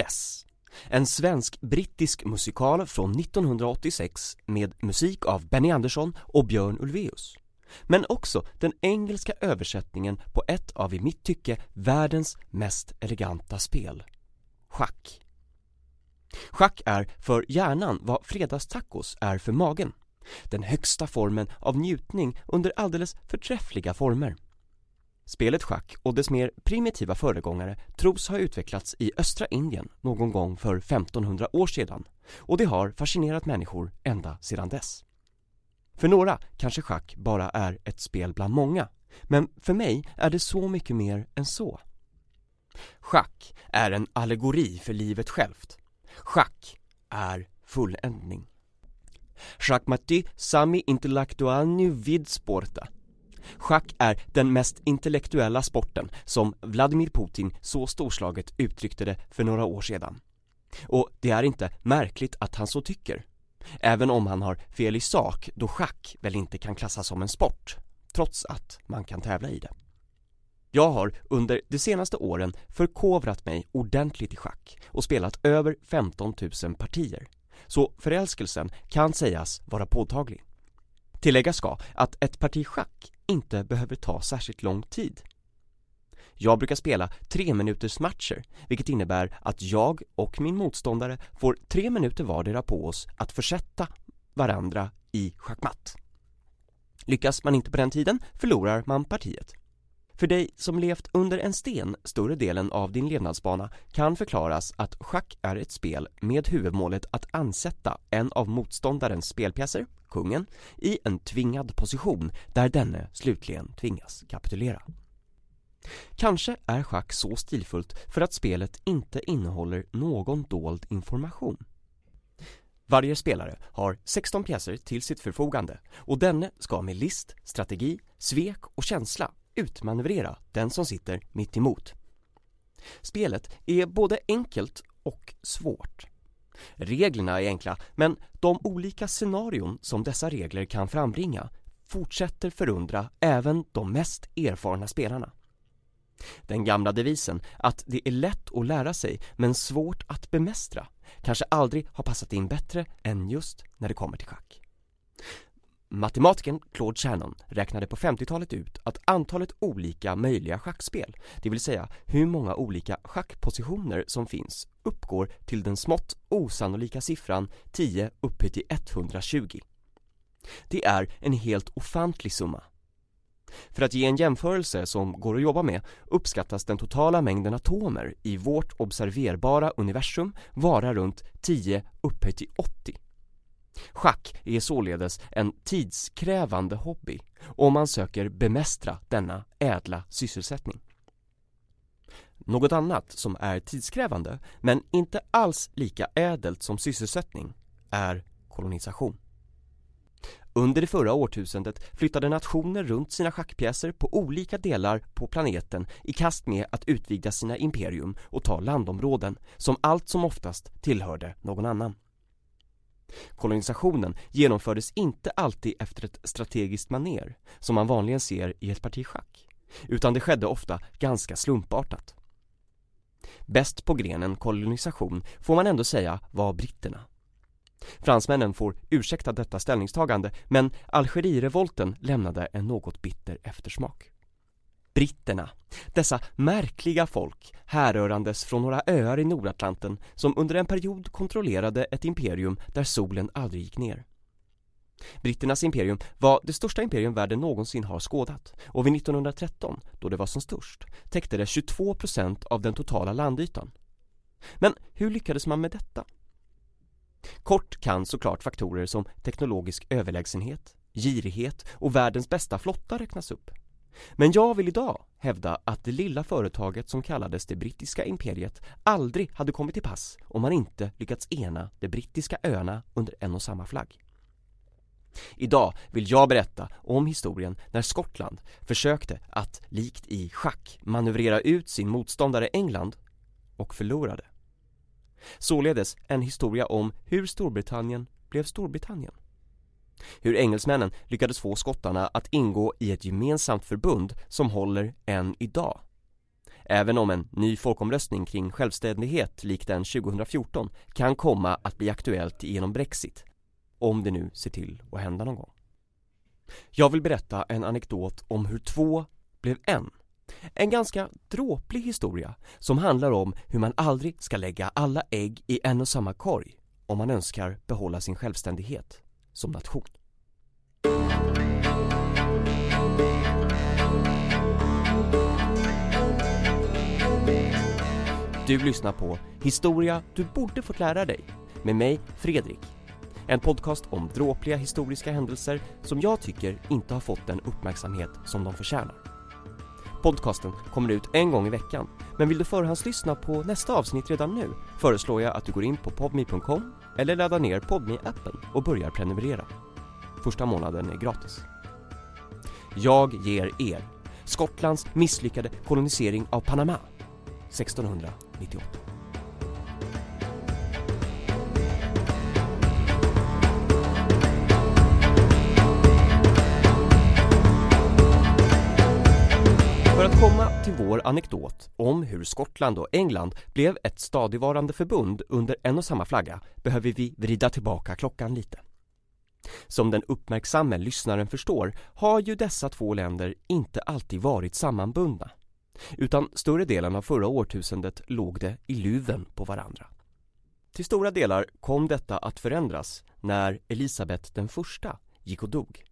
Chess. En svensk-brittisk musikal från 1986 med musik av Benny Andersson och Björn Ulvaeus. Men också den engelska översättningen på ett av i mitt tycke världens mest eleganta spel. Schack. Schack är för hjärnan vad fredagstacos är för magen. Den högsta formen av njutning under alldeles förträffliga former. Spelet schack och dess mer primitiva föregångare tros ha utvecklats i östra Indien någon gång för 1500 år sedan och det har fascinerat människor ända sedan dess. För några kanske schack bara är ett spel bland många, men för mig är det så mycket mer än så. Schack är en allegori för livet självt. Schack är fulländning. Schackmati sami intellektualny vid sporta. Schack är den mest intellektuella sporten som Vladimir Putin så storslaget uttryckte det för några år sedan. Och det är inte märkligt att han så tycker. Även om han har fel i sak då schack väl inte kan klassas som en sport, trots att man kan tävla i det. Jag har under de senaste åren förkovrat mig ordentligt i schack och spelat över 15 000 partier. Så förälskelsen kan sägas vara påtaglig. Tilläggas ska att ett parti schack inte behöver ta särskilt lång tid. Jag brukar spela tre minuters matcher, vilket innebär att jag och min motståndare får tre minuter vardera på oss att försätta varandra i schackmatt. Lyckas man inte på den tiden förlorar man partiet. För dig som levt under en sten större delen av din levnadsbana kan förklaras att schack är ett spel med huvudmålet att ansätta en av motståndarens spelpjäser, kungen, i en tvingad position där denne slutligen tvingas kapitulera. Kanske är schack så stilfullt för att spelet inte innehåller någon dold information. Varje spelare har 16 pjäser till sitt förfogande och denne ska med list, strategi, svek och känsla utmanövrera den som sitter mitt emot. Spelet är både enkelt och svårt. Reglerna är enkla, men de olika scenarion som dessa regler kan frambringa fortsätter förundra även de mest erfarna spelarna. Den gamla devisen att det är lätt att lära sig men svårt att bemästra kanske aldrig har passat in bättre än just när det kommer till schack. Matematikern Claude Shannon räknade på 50-talet ut att antalet olika möjliga schackspel, det vill säga hur många olika schackpositioner som finns, uppgår till den smått osannolika siffran 10 upphöjt till 120. Det är en helt ofantlig summa. För att ge en jämförelse som går att jobba med uppskattas den totala mängden atomer i vårt observerbara universum vara runt 10 upphöjt till 80. Schack är således en tidskrävande hobby om man söker bemästra denna ädla sysselsättning. Något annat som är tidskrävande, men inte alls lika ädelt som sysselsättning, är kolonisation. Under det förra årtusendet flyttade nationer runt sina schackpjäser på olika delar på planeten i kast med att utvidga sina imperium och ta landområden som allt som oftast tillhörde någon annan. Kolonisationen genomfördes inte alltid efter ett strategiskt maner som man vanligen ser i ett parti schack, utan det skedde ofta ganska slumpartat. Bäst på grenen kolonisation får man ändå säga var britterna. Fransmännen får ursäkta detta ställningstagande men Algerirevolten lämnade en något bitter eftersmak. Britterna, dessa märkliga folk härrörandes från några öar i Nordatlanten som under en period kontrollerade ett imperium där solen aldrig gick ner. Britternas imperium var det största imperium världen någonsin har skådat och vid 1913, då det var som störst, täckte det 22% av den totala landytan. Men hur lyckades man med detta? Kort kan såklart faktorer som teknologisk överlägsenhet, girighet och världens bästa flotta räknas upp. Men jag vill idag hävda att det lilla företaget som kallades det brittiska imperiet aldrig hade kommit till pass om man inte lyckats ena de brittiska öarna under en och samma flagg. Idag vill jag berätta om historien när Skottland försökte att likt i schack manövrera ut sin motståndare England och förlorade. Således en historia om hur Storbritannien blev Storbritannien. Hur engelsmännen lyckades få skottarna att ingå i ett gemensamt förbund som håller än idag. Även om en ny folkomröstning kring självständighet lik den 2014 kan komma att bli aktuellt genom Brexit. Om det nu ser till att hända någon gång. Jag vill berätta en anekdot om hur två blev en. En ganska dråplig historia som handlar om hur man aldrig ska lägga alla ägg i en och samma korg om man önskar behålla sin självständighet som nation. Du lyssnar på Historia du borde fått lära dig med mig, Fredrik. En podcast om dråpliga historiska händelser som jag tycker inte har fått den uppmärksamhet som de förtjänar. Podcasten kommer ut en gång i veckan, men vill du förhandslyssna på nästa avsnitt redan nu föreslår jag att du går in på podme.com eller laddar ner podme appen och börjar prenumerera. Första månaden är gratis. Jag ger er Skottlands misslyckade kolonisering av Panama 1698. Till vår anekdot om hur Skottland och England blev ett stadigvarande förbund under en och samma flagga behöver vi vrida tillbaka klockan lite. Som den uppmärksamme lyssnaren förstår har ju dessa två länder inte alltid varit sammanbundna utan större delen av förra årtusendet låg det i luven på varandra. Till stora delar kom detta att förändras när Elisabet den första gick och dog.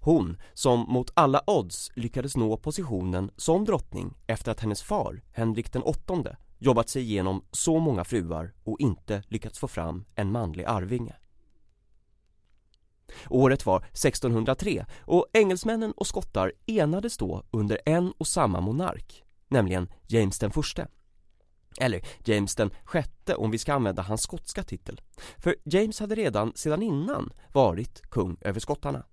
Hon som mot alla odds lyckades nå positionen som drottning efter att hennes far, Henrik den åttonde, jobbat sig igenom så många fruar och inte lyckats få fram en manlig arvinge. Året var 1603 och engelsmännen och skottar enades då under en och samma monark, nämligen James den förste. Eller James den sjätte om vi ska använda hans skotska titel. För James hade redan sedan innan varit kung över skottarna.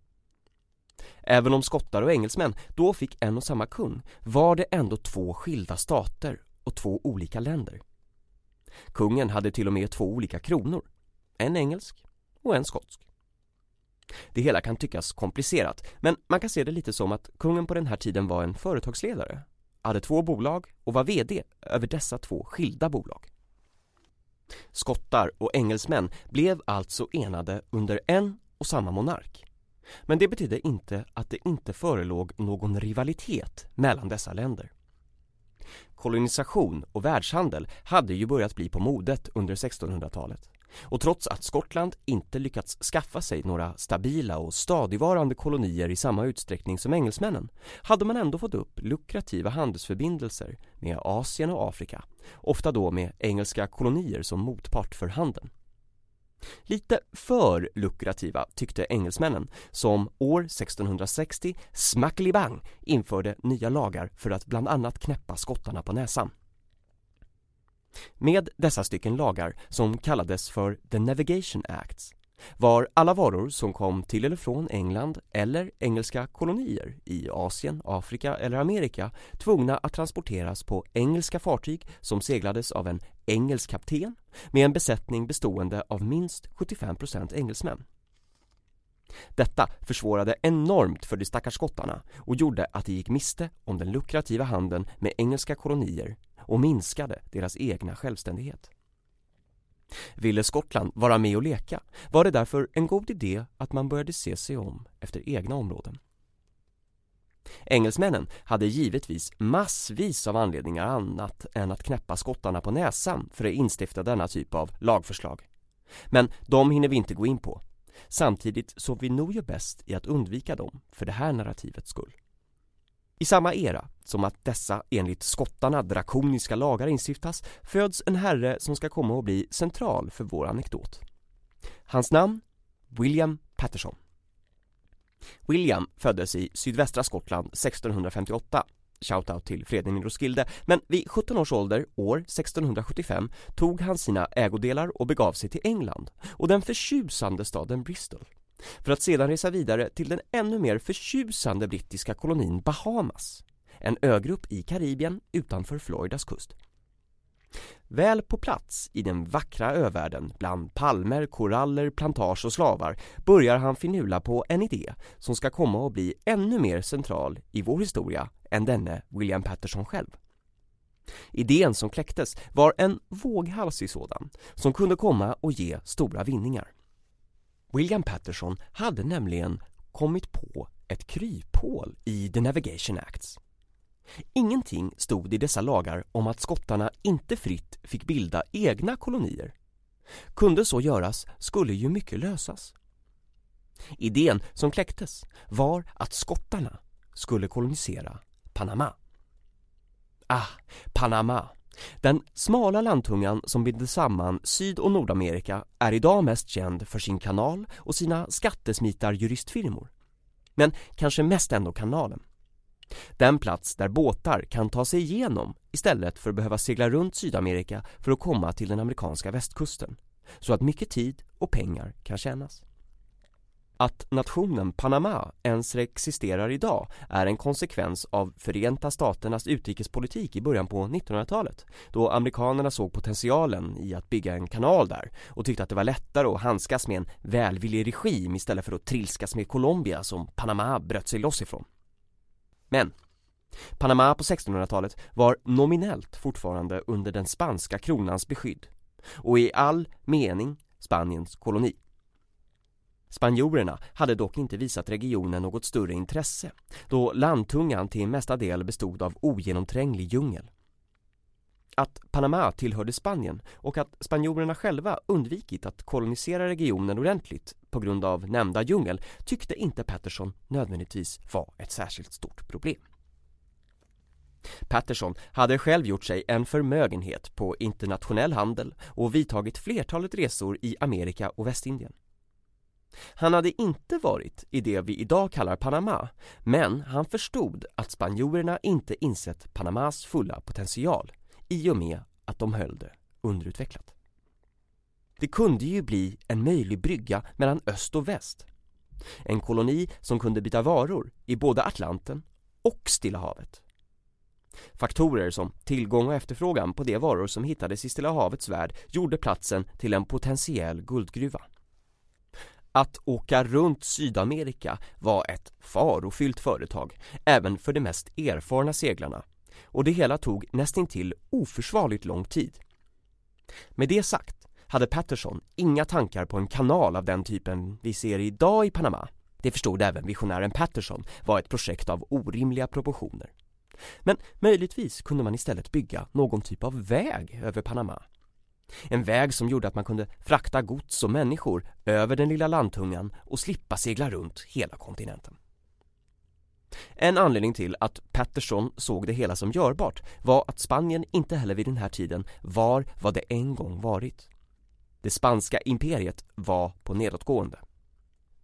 Även om skottar och engelsmän då fick en och samma kung var det ändå två skilda stater och två olika länder. Kungen hade till och med två olika kronor, en engelsk och en skotsk. Det hela kan tyckas komplicerat, men man kan se det lite som att kungen på den här tiden var en företagsledare, hade två bolag och var VD över dessa två skilda bolag. Skottar och engelsmän blev alltså enade under en och samma monark. Men det betydde inte att det inte förelåg någon rivalitet mellan dessa länder. Kolonisation och världshandel hade ju börjat bli på modet under 1600-talet. Och trots att Skottland inte lyckats skaffa sig några stabila och stadigvarande kolonier i samma utsträckning som engelsmännen hade man ändå fått upp lukrativa handelsförbindelser med Asien och Afrika, ofta då med engelska kolonier som motpart för handeln. Lite för lukrativa tyckte engelsmännen som år 1660 smackelibang införde nya lagar för att bland annat knäppa skottarna på näsan. Med dessa stycken lagar, som kallades för The Navigation Acts, var alla varor som kom till eller från England eller engelska kolonier i Asien, Afrika eller Amerika tvungna att transporteras på engelska fartyg som seglades av en engelsk kapten med en besättning bestående av minst 75% engelsmän. Detta försvårade enormt för de stackars skottarna och gjorde att de gick miste om den lukrativa handeln med engelska kolonier och minskade deras egna självständighet. Ville Skottland vara med och leka var det därför en god idé att man började se sig om efter egna områden. Engelsmännen hade givetvis massvis av anledningar annat än att knäppa skottarna på näsan för att instifta denna typ av lagförslag. Men de hinner vi inte gå in på. Samtidigt så vi nog gör bäst i att undvika dem för det här narrativets skull. I samma era som att dessa enligt skottarna drakoniska lagar instiftas föds en herre som ska komma att bli central för vår anekdot. Hans namn? William Patterson. William föddes i sydvästra Skottland 1658 Shoutout till Fredrik Roskilde, men vid 17 års ålder, år 1675, tog han sina ägodelar och begav sig till England och den förtjusande staden Bristol för att sedan resa vidare till den ännu mer förtjusande brittiska kolonin Bahamas, en ögrupp i Karibien utanför Floridas kust. Väl på plats i den vackra övärlden bland palmer, koraller, plantage och slavar börjar han finula på en idé som ska komma att bli ännu mer central i vår historia än denne William Patterson själv. Idén som kläcktes var en våghalsig sådan som kunde komma och ge stora vinningar. William Patterson hade nämligen kommit på ett kryphål i The Navigation Acts. Ingenting stod i dessa lagar om att skottarna inte fritt fick bilda egna kolonier. Kunde så göras skulle ju mycket lösas. Idén som kläcktes var att skottarna skulle kolonisera Panama. Ah, Panama. Den smala landtungan som binder samman Syd- och Nordamerika är idag mest känd för sin kanal och sina skattesmitarjuristfirmor. Men kanske mest ändå kanalen. Den plats där båtar kan ta sig igenom istället för att behöva segla runt Sydamerika för att komma till den amerikanska västkusten. Så att mycket tid och pengar kan tjänas. Att nationen Panama ens existerar idag är en konsekvens av Förenta Staternas utrikespolitik i början på 1900-talet då amerikanerna såg potentialen i att bygga en kanal där och tyckte att det var lättare att handskas med en välvillig regim istället för att trilskas med Colombia som Panama bröt sig loss ifrån. Men Panama på 1600-talet var nominellt fortfarande under den spanska kronans beskydd och i all mening Spaniens koloni. Spanjorerna hade dock inte visat regionen något större intresse då landtungan till mesta del bestod av ogenomtränglig djungel. Att Panama tillhörde Spanien och att spanjorerna själva undvikit att kolonisera regionen ordentligt på grund av nämnda djungel tyckte inte Patterson nödvändigtvis var ett särskilt stort problem. Patterson hade själv gjort sig en förmögenhet på internationell handel och vidtagit flertalet resor i Amerika och Västindien. Han hade inte varit i det vi idag kallar Panama, men han förstod att spanjorerna inte insett Panamas fulla potential i och med att de höll det underutvecklat. Det kunde ju bli en möjlig brygga mellan öst och väst. En koloni som kunde byta varor i både Atlanten och Stilla havet. Faktorer som tillgång och efterfrågan på de varor som hittades i Stilla havets värld gjorde platsen till en potentiell guldgruva. Att åka runt Sydamerika var ett farofyllt företag, även för de mest erfarna seglarna. Och det hela tog nästintill oförsvarligt lång tid. Med det sagt hade Patterson inga tankar på en kanal av den typen vi ser idag i Panama. Det förstod även visionären Patterson var ett projekt av orimliga proportioner. Men möjligtvis kunde man istället bygga någon typ av väg över Panama en väg som gjorde att man kunde frakta gods och människor över den lilla landtungan och slippa segla runt hela kontinenten. En anledning till att Patterson såg det hela som görbart var att Spanien inte heller vid den här tiden var vad det en gång varit. Det spanska imperiet var på nedåtgående.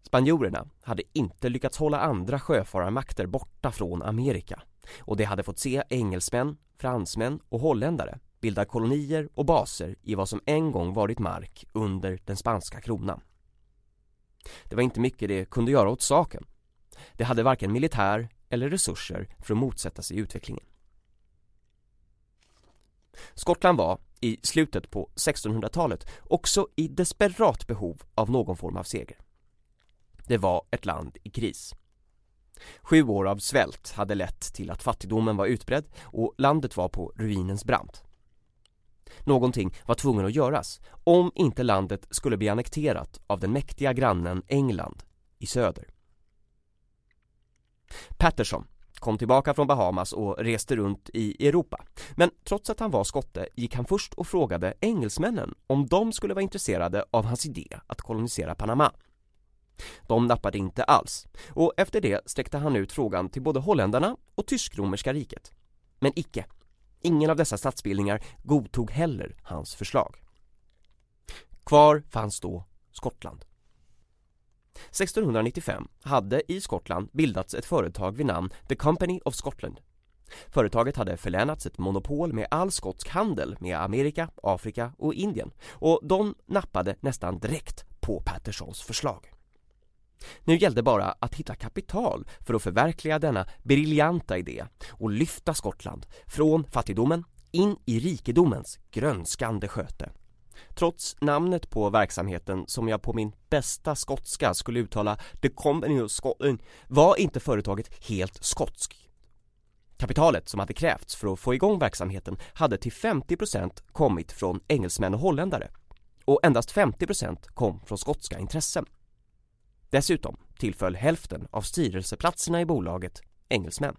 Spanjorerna hade inte lyckats hålla andra sjöfararmakter borta från Amerika och det hade fått se engelsmän, fransmän och holländare bildar kolonier och baser i vad som en gång varit mark under den spanska kronan. Det var inte mycket det kunde göra åt saken. Det hade varken militär eller resurser för att motsätta sig utvecklingen. Skottland var, i slutet på 1600-talet, också i desperat behov av någon form av seger. Det var ett land i kris. Sju år av svält hade lett till att fattigdomen var utbredd och landet var på ruinens brant. Någonting var tvungen att göras om inte landet skulle bli annekterat av den mäktiga grannen England i söder. Patterson kom tillbaka från Bahamas och reste runt i Europa. Men trots att han var skotte gick han först och frågade engelsmännen om de skulle vara intresserade av hans idé att kolonisera Panama. De nappade inte alls och efter det sträckte han ut frågan till både holländarna och tysk-romerska riket. Men icke. Ingen av dessa statsbildningar godtog heller hans förslag. Kvar fanns då Skottland. 1695 hade i Skottland bildats ett företag vid namn The Company of Scotland. Företaget hade förlänats ett monopol med all skotsk handel med Amerika, Afrika och Indien och de nappade nästan direkt på Pattersons förslag. Nu gällde bara att hitta kapital för att förverkliga denna briljanta idé och lyfta Skottland från fattigdomen in i rikedomens grönskande sköte. Trots namnet på verksamheten som jag på min bästa skotska skulle uttala The Company of Scotland var inte företaget helt skotsk. Kapitalet som hade krävts för att få igång verksamheten hade till 50% kommit från engelsmän och holländare och endast 50% kom från skotska intressen. Dessutom tillföll hälften av styrelseplatserna i bolaget engelsmän.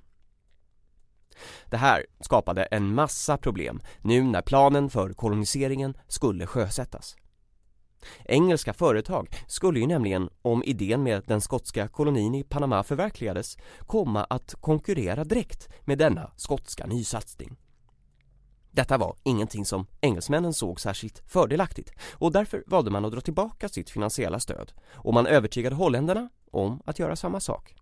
Det här skapade en massa problem nu när planen för koloniseringen skulle sjösättas. Engelska företag skulle ju nämligen, om idén med den skotska kolonin i Panama förverkligades, komma att konkurrera direkt med denna skotska nysatsning. Detta var ingenting som engelsmännen såg särskilt fördelaktigt och därför valde man att dra tillbaka sitt finansiella stöd och man övertygade holländarna om att göra samma sak.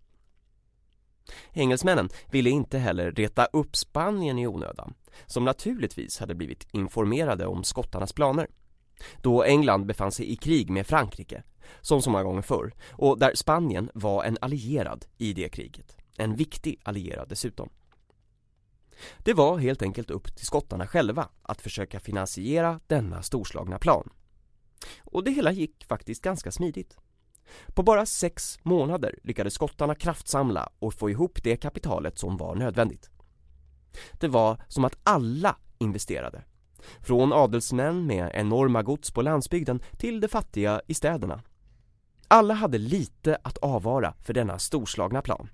Engelsmännen ville inte heller reta upp Spanien i onödan, som naturligtvis hade blivit informerade om skottarnas planer. Då England befann sig i krig med Frankrike, som så många gånger förr, och där Spanien var en allierad i det kriget. En viktig allierad dessutom. Det var helt enkelt upp till skottarna själva att försöka finansiera denna storslagna plan. Och det hela gick faktiskt ganska smidigt. På bara sex månader lyckades skottarna kraftsamla och få ihop det kapitalet som var nödvändigt. Det var som att alla investerade. Från adelsmän med enorma gods på landsbygden till de fattiga i städerna. Alla hade lite att avvara för denna storslagna plan.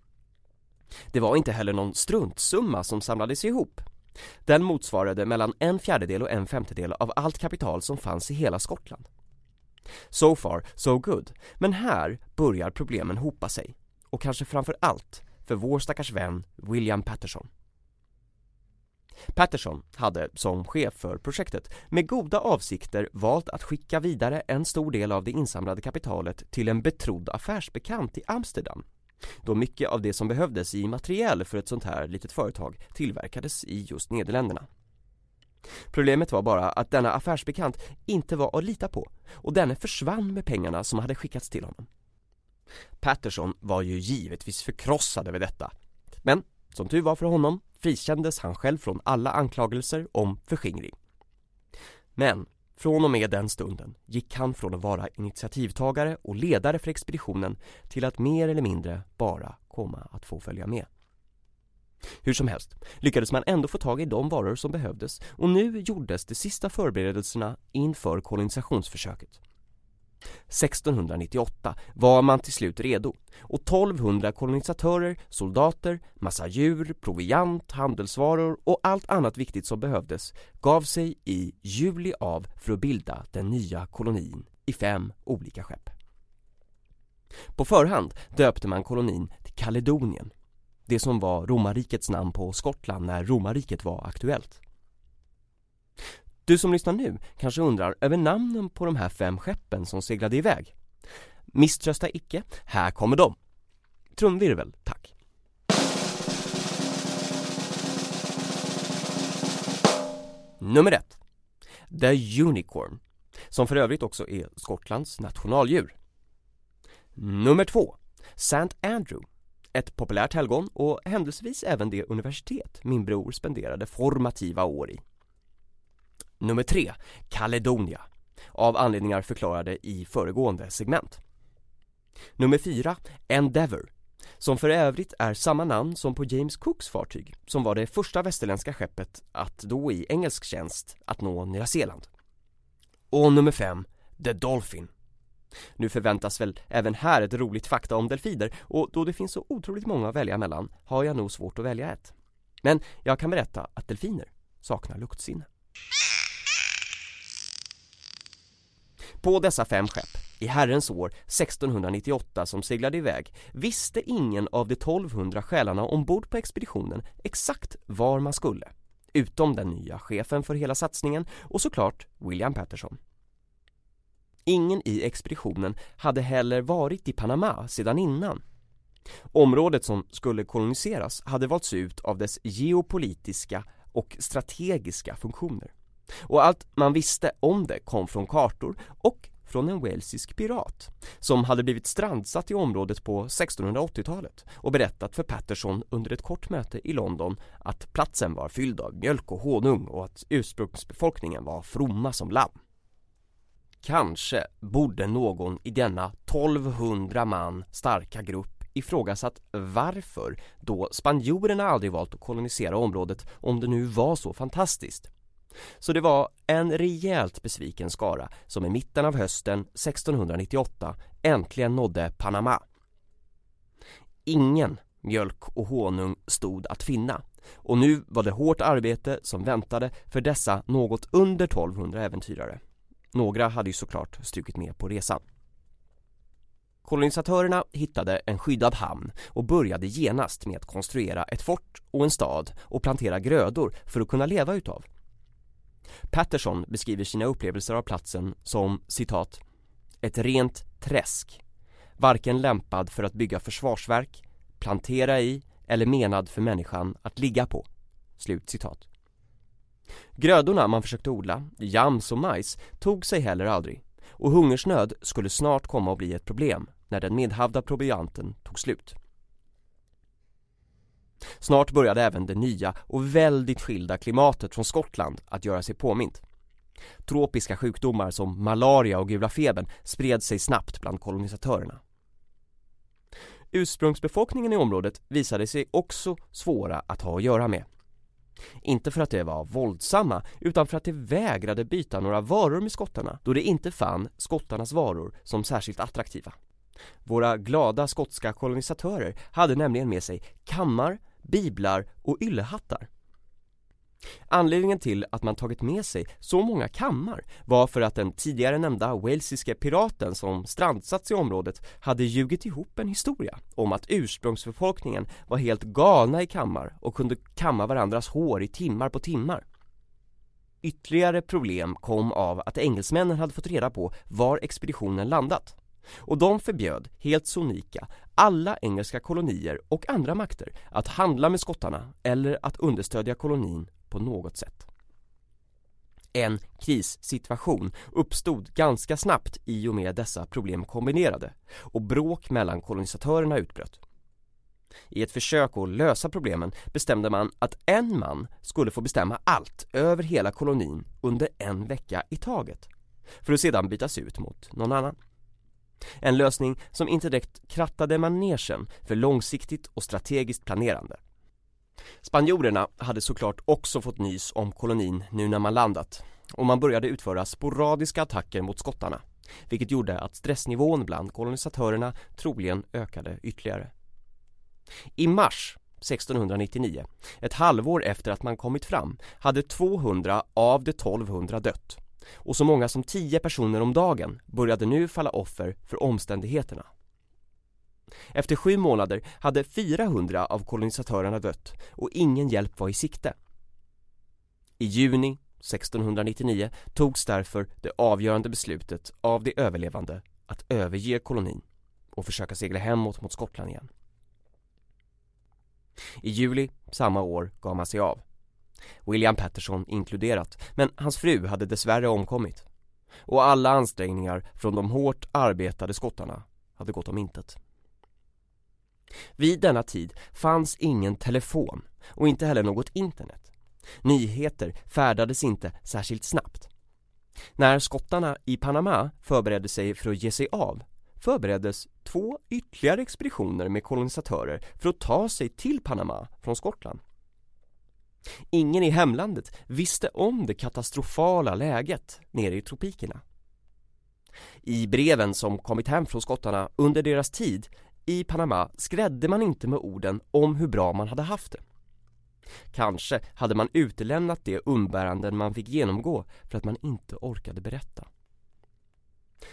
Det var inte heller någon struntsumma som samlades ihop. Den motsvarade mellan en fjärdedel och en femtedel av allt kapital som fanns i hela Skottland. So far, so good. Men här börjar problemen hopa sig. Och kanske framför allt för vår stackars vän William Patterson. Patterson hade som chef för projektet med goda avsikter valt att skicka vidare en stor del av det insamlade kapitalet till en betrodd affärsbekant i Amsterdam då mycket av det som behövdes i materiell för ett sånt här litet företag tillverkades i just Nederländerna. Problemet var bara att denna affärsbekant inte var att lita på och denne försvann med pengarna som hade skickats till honom. Patterson var ju givetvis förkrossad över detta. Men som tur var för honom frikändes han själv från alla anklagelser om förskingring. Men från och med den stunden gick han från att vara initiativtagare och ledare för expeditionen till att mer eller mindre bara komma att få följa med. Hur som helst lyckades man ändå få tag i de varor som behövdes och nu gjordes de sista förberedelserna inför kolonisationsförsöket. 1698 var man till slut redo och 1200 kolonisatörer, soldater, massa djur, proviant, handelsvaror och allt annat viktigt som behövdes gav sig i juli av för att bilda den nya kolonin i fem olika skepp. På förhand döpte man kolonin till Kaledonien det som var romarrikets namn på Skottland när romarriket var aktuellt. Du som lyssnar nu kanske undrar över namnen på de här fem skeppen som seglade iväg. Misströsta icke, här kommer de. Trumvirvel, tack. Nummer ett. The Unicorn, som för övrigt också är Skottlands nationaldjur. Nummer två. St. Andrew, ett populärt helgon och händelsevis även det universitet min bror spenderade formativa år i. Nummer tre, Caledonia, av anledningar förklarade i föregående segment. Nummer fyra, Endeavour, som för övrigt är samma namn som på James Cooks fartyg, som var det första västerländska skeppet att då i engelsk tjänst att nå Nya Zeeland. Och nummer fem, The Dolphin, nu förväntas väl även här ett roligt fakta om delfiner och då det finns så otroligt många att välja mellan har jag nog svårt att välja ett. Men jag kan berätta att delfiner saknar luktsinne. På dessa fem skepp, i herrens år 1698 som seglade iväg, visste ingen av de 1200 själarna ombord på expeditionen exakt var man skulle. Utom den nya chefen för hela satsningen och såklart William Patterson. Ingen i expeditionen hade heller varit i Panama sedan innan. Området som skulle koloniseras hade valts ut av dess geopolitiska och strategiska funktioner. Och allt man visste om det kom från kartor och från en walesisk pirat som hade blivit strandsatt i området på 1680-talet och berättat för Patterson under ett kort möte i London att platsen var fylld av mjölk och honung och att ursprungsbefolkningen var fromma som lamm. Kanske borde någon i denna 1200 man starka grupp ifrågasatt varför då spanjorerna aldrig valt att kolonisera området om det nu var så fantastiskt. Så det var en rejält besviken skara som i mitten av hösten 1698 äntligen nådde Panama. Ingen mjölk och honung stod att finna och nu var det hårt arbete som väntade för dessa något under 1200 äventyrare. Några hade ju såklart strukit med på resan. Kolonisatörerna hittade en skyddad hamn och började genast med att konstruera ett fort och en stad och plantera grödor för att kunna leva utav. Patterson beskriver sina upplevelser av platsen som citat ett rent träsk varken lämpad för att bygga försvarsverk, plantera i eller menad för människan att ligga på. Slut citat. Grödorna man försökte odla, jams och majs, tog sig heller aldrig och hungersnöd skulle snart komma att bli ett problem när den medhavda provianten tog slut. Snart började även det nya och väldigt skilda klimatet från Skottland att göra sig påmint. Tropiska sjukdomar som malaria och gula febern spred sig snabbt bland kolonisatörerna. Ursprungsbefolkningen i området visade sig också svåra att ha att göra med. Inte för att de var våldsamma utan för att de vägrade byta några varor med skottarna då de inte fann skottarnas varor som särskilt attraktiva. Våra glada skotska kolonisatörer hade nämligen med sig kammar, biblar och yllehattar. Anledningen till att man tagit med sig så många kammar var för att den tidigare nämnda walesiske piraten som strandsatts i området hade ljugit ihop en historia om att ursprungsbefolkningen var helt galna i kammar och kunde kamma varandras hår i timmar på timmar. Ytterligare problem kom av att engelsmännen hade fått reda på var expeditionen landat och de förbjöd, helt sonika, alla engelska kolonier och andra makter att handla med skottarna eller att understödja kolonin på något sätt. En krissituation uppstod ganska snabbt i och med dessa problem kombinerade och bråk mellan kolonisatörerna utbröt. I ett försök att lösa problemen bestämde man att en man skulle få bestämma allt över hela kolonin under en vecka i taget för att sedan bytas ut mot någon annan. En lösning som inte direkt krattade manegen för långsiktigt och strategiskt planerande. Spanjorerna hade såklart också fått nys om kolonin nu när man landat och man började utföra sporadiska attacker mot skottarna vilket gjorde att stressnivån bland kolonisatörerna troligen ökade ytterligare. I mars 1699, ett halvår efter att man kommit fram, hade 200 av de 1200 dött och så många som 10 personer om dagen började nu falla offer för omständigheterna. Efter sju månader hade 400 av kolonisatörerna dött och ingen hjälp var i sikte. I juni 1699 togs därför det avgörande beslutet av de överlevande att överge kolonin och försöka segla hemåt mot Skottland igen. I juli samma år gav man sig av. William Patterson inkluderat, men hans fru hade dessvärre omkommit. Och alla ansträngningar från de hårt arbetade skottarna hade gått om intet. Vid denna tid fanns ingen telefon och inte heller något internet. Nyheter färdades inte särskilt snabbt. När skottarna i Panama förberedde sig för att ge sig av förbereddes två ytterligare expeditioner med kolonisatörer för att ta sig till Panama från Skottland. Ingen i hemlandet visste om det katastrofala läget nere i tropikerna. I breven som kommit hem från skottarna under deras tid i Panama skrädde man inte med orden om hur bra man hade haft det. Kanske hade man utelämnat de umbäranden man fick genomgå för att man inte orkade berätta.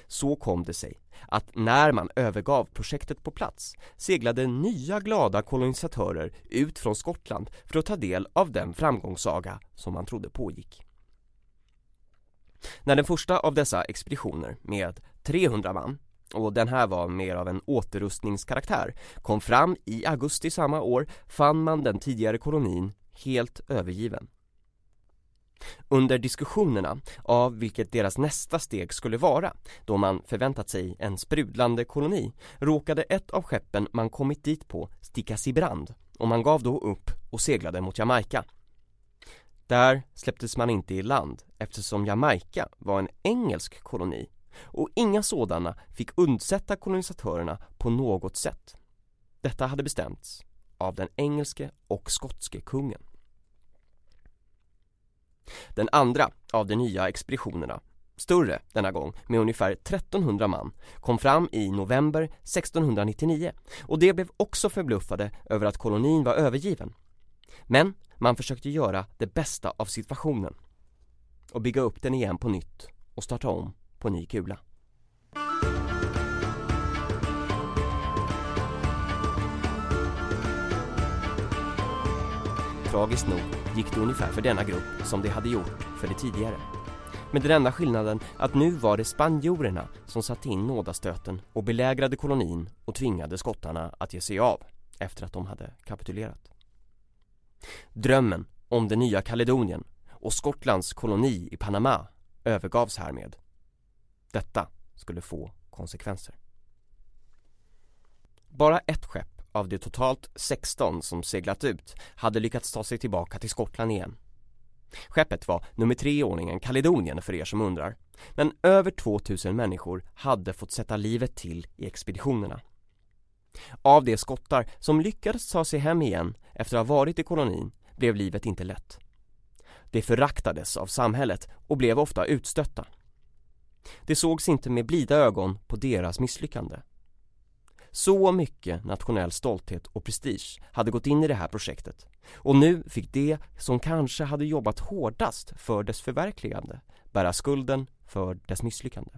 Så kom det sig att när man övergav projektet på plats seglade nya glada kolonisatörer ut från Skottland för att ta del av den framgångssaga som man trodde pågick. När den första av dessa expeditioner med 300 man och den här var mer av en återrustningskaraktär, kom fram i augusti samma år fann man den tidigare kolonin helt övergiven. Under diskussionerna av vilket deras nästa steg skulle vara, då man förväntat sig en sprudlande koloni, råkade ett av skeppen man kommit dit på stickas i brand och man gav då upp och seglade mot Jamaica. Där släpptes man inte i land eftersom Jamaica var en engelsk koloni och inga sådana fick undsätta kolonisatörerna på något sätt. Detta hade bestämts av den engelske och skotske kungen. Den andra av de nya expeditionerna, större denna gång med ungefär 1300 man, kom fram i november 1699 och det blev också förbluffade över att kolonin var övergiven. Men man försökte göra det bästa av situationen och bygga upp den igen på nytt och starta om på ny kula. Tragiskt nog gick det ungefär för denna grupp som det hade gjort för det tidigare. Med den enda skillnaden att nu var det spanjorerna som satte in nådastöten och belägrade kolonin och tvingade skottarna att ge sig av efter att de hade kapitulerat. Drömmen om det nya Kaledonien och Skottlands koloni i Panama övergavs härmed. Detta skulle få konsekvenser. Bara ett skepp av de totalt 16 som seglat ut hade lyckats ta sig tillbaka till Skottland igen. Skeppet var nummer tre i ordningen Kaledonien för er som undrar. Men över 2000 människor hade fått sätta livet till i expeditionerna. Av de skottar som lyckades ta sig hem igen efter att ha varit i kolonin blev livet inte lätt. De föraktades av samhället och blev ofta utstötta. Det sågs inte med blida ögon på deras misslyckande. Så mycket nationell stolthet och prestige hade gått in i det här projektet och nu fick de som kanske hade jobbat hårdast för dess förverkligande bära skulden för dess misslyckande.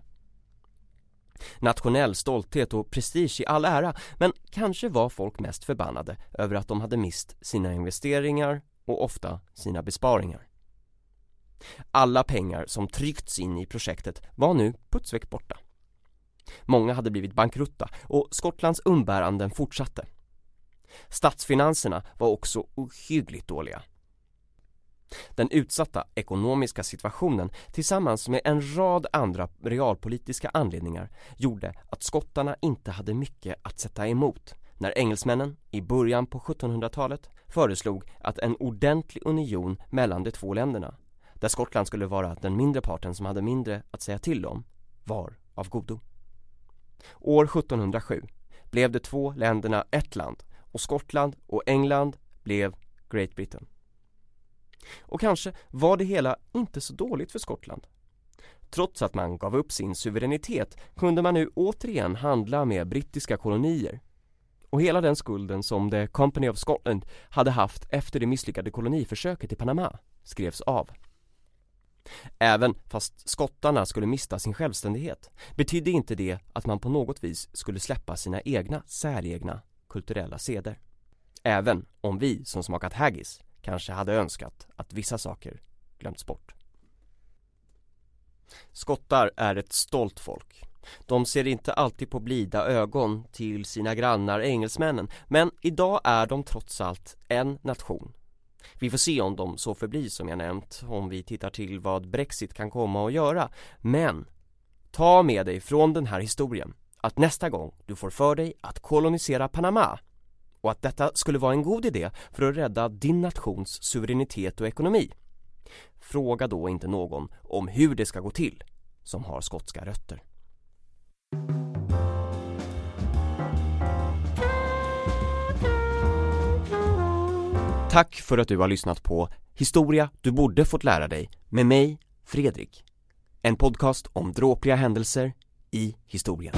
Nationell stolthet och prestige i all ära men kanske var folk mest förbannade över att de hade mist sina investeringar och ofta sina besparingar. Alla pengar som tryckts in i projektet var nu putsväck borta. Många hade blivit bankrutta och Skottlands umbäranden fortsatte. Statsfinanserna var också ohyggligt dåliga. Den utsatta ekonomiska situationen tillsammans med en rad andra realpolitiska anledningar gjorde att skottarna inte hade mycket att sätta emot när engelsmännen i början på 1700-talet föreslog att en ordentlig union mellan de två länderna, där Skottland skulle vara den mindre parten som hade mindre att säga till om, var av godo. År 1707 blev de två länderna ett land och Skottland och England blev Great Britain. Och kanske var det hela inte så dåligt för Skottland. Trots att man gav upp sin suveränitet kunde man nu återigen handla med brittiska kolonier. Och hela den skulden som The Company of Scotland hade haft efter det misslyckade koloniförsöket i Panama skrevs av. Även fast skottarna skulle mista sin självständighet betydde inte det att man på något vis skulle släppa sina egna säregna kulturella seder. Även om vi som smakat haggis kanske hade önskat att vissa saker glömts bort. Skottar är ett stolt folk. De ser inte alltid på blida ögon till sina grannar engelsmännen men idag är de trots allt en nation vi får se om de så förblir som jag nämnt om vi tittar till vad Brexit kan komma att göra. Men ta med dig från den här historien att nästa gång du får för dig att kolonisera Panama och att detta skulle vara en god idé för att rädda din nations suveränitet och ekonomi. Fråga då inte någon om hur det ska gå till som har skotska rötter. Tack för att du har lyssnat på Historia du borde fått lära dig med mig, Fredrik. En podcast om dråpliga händelser i historien.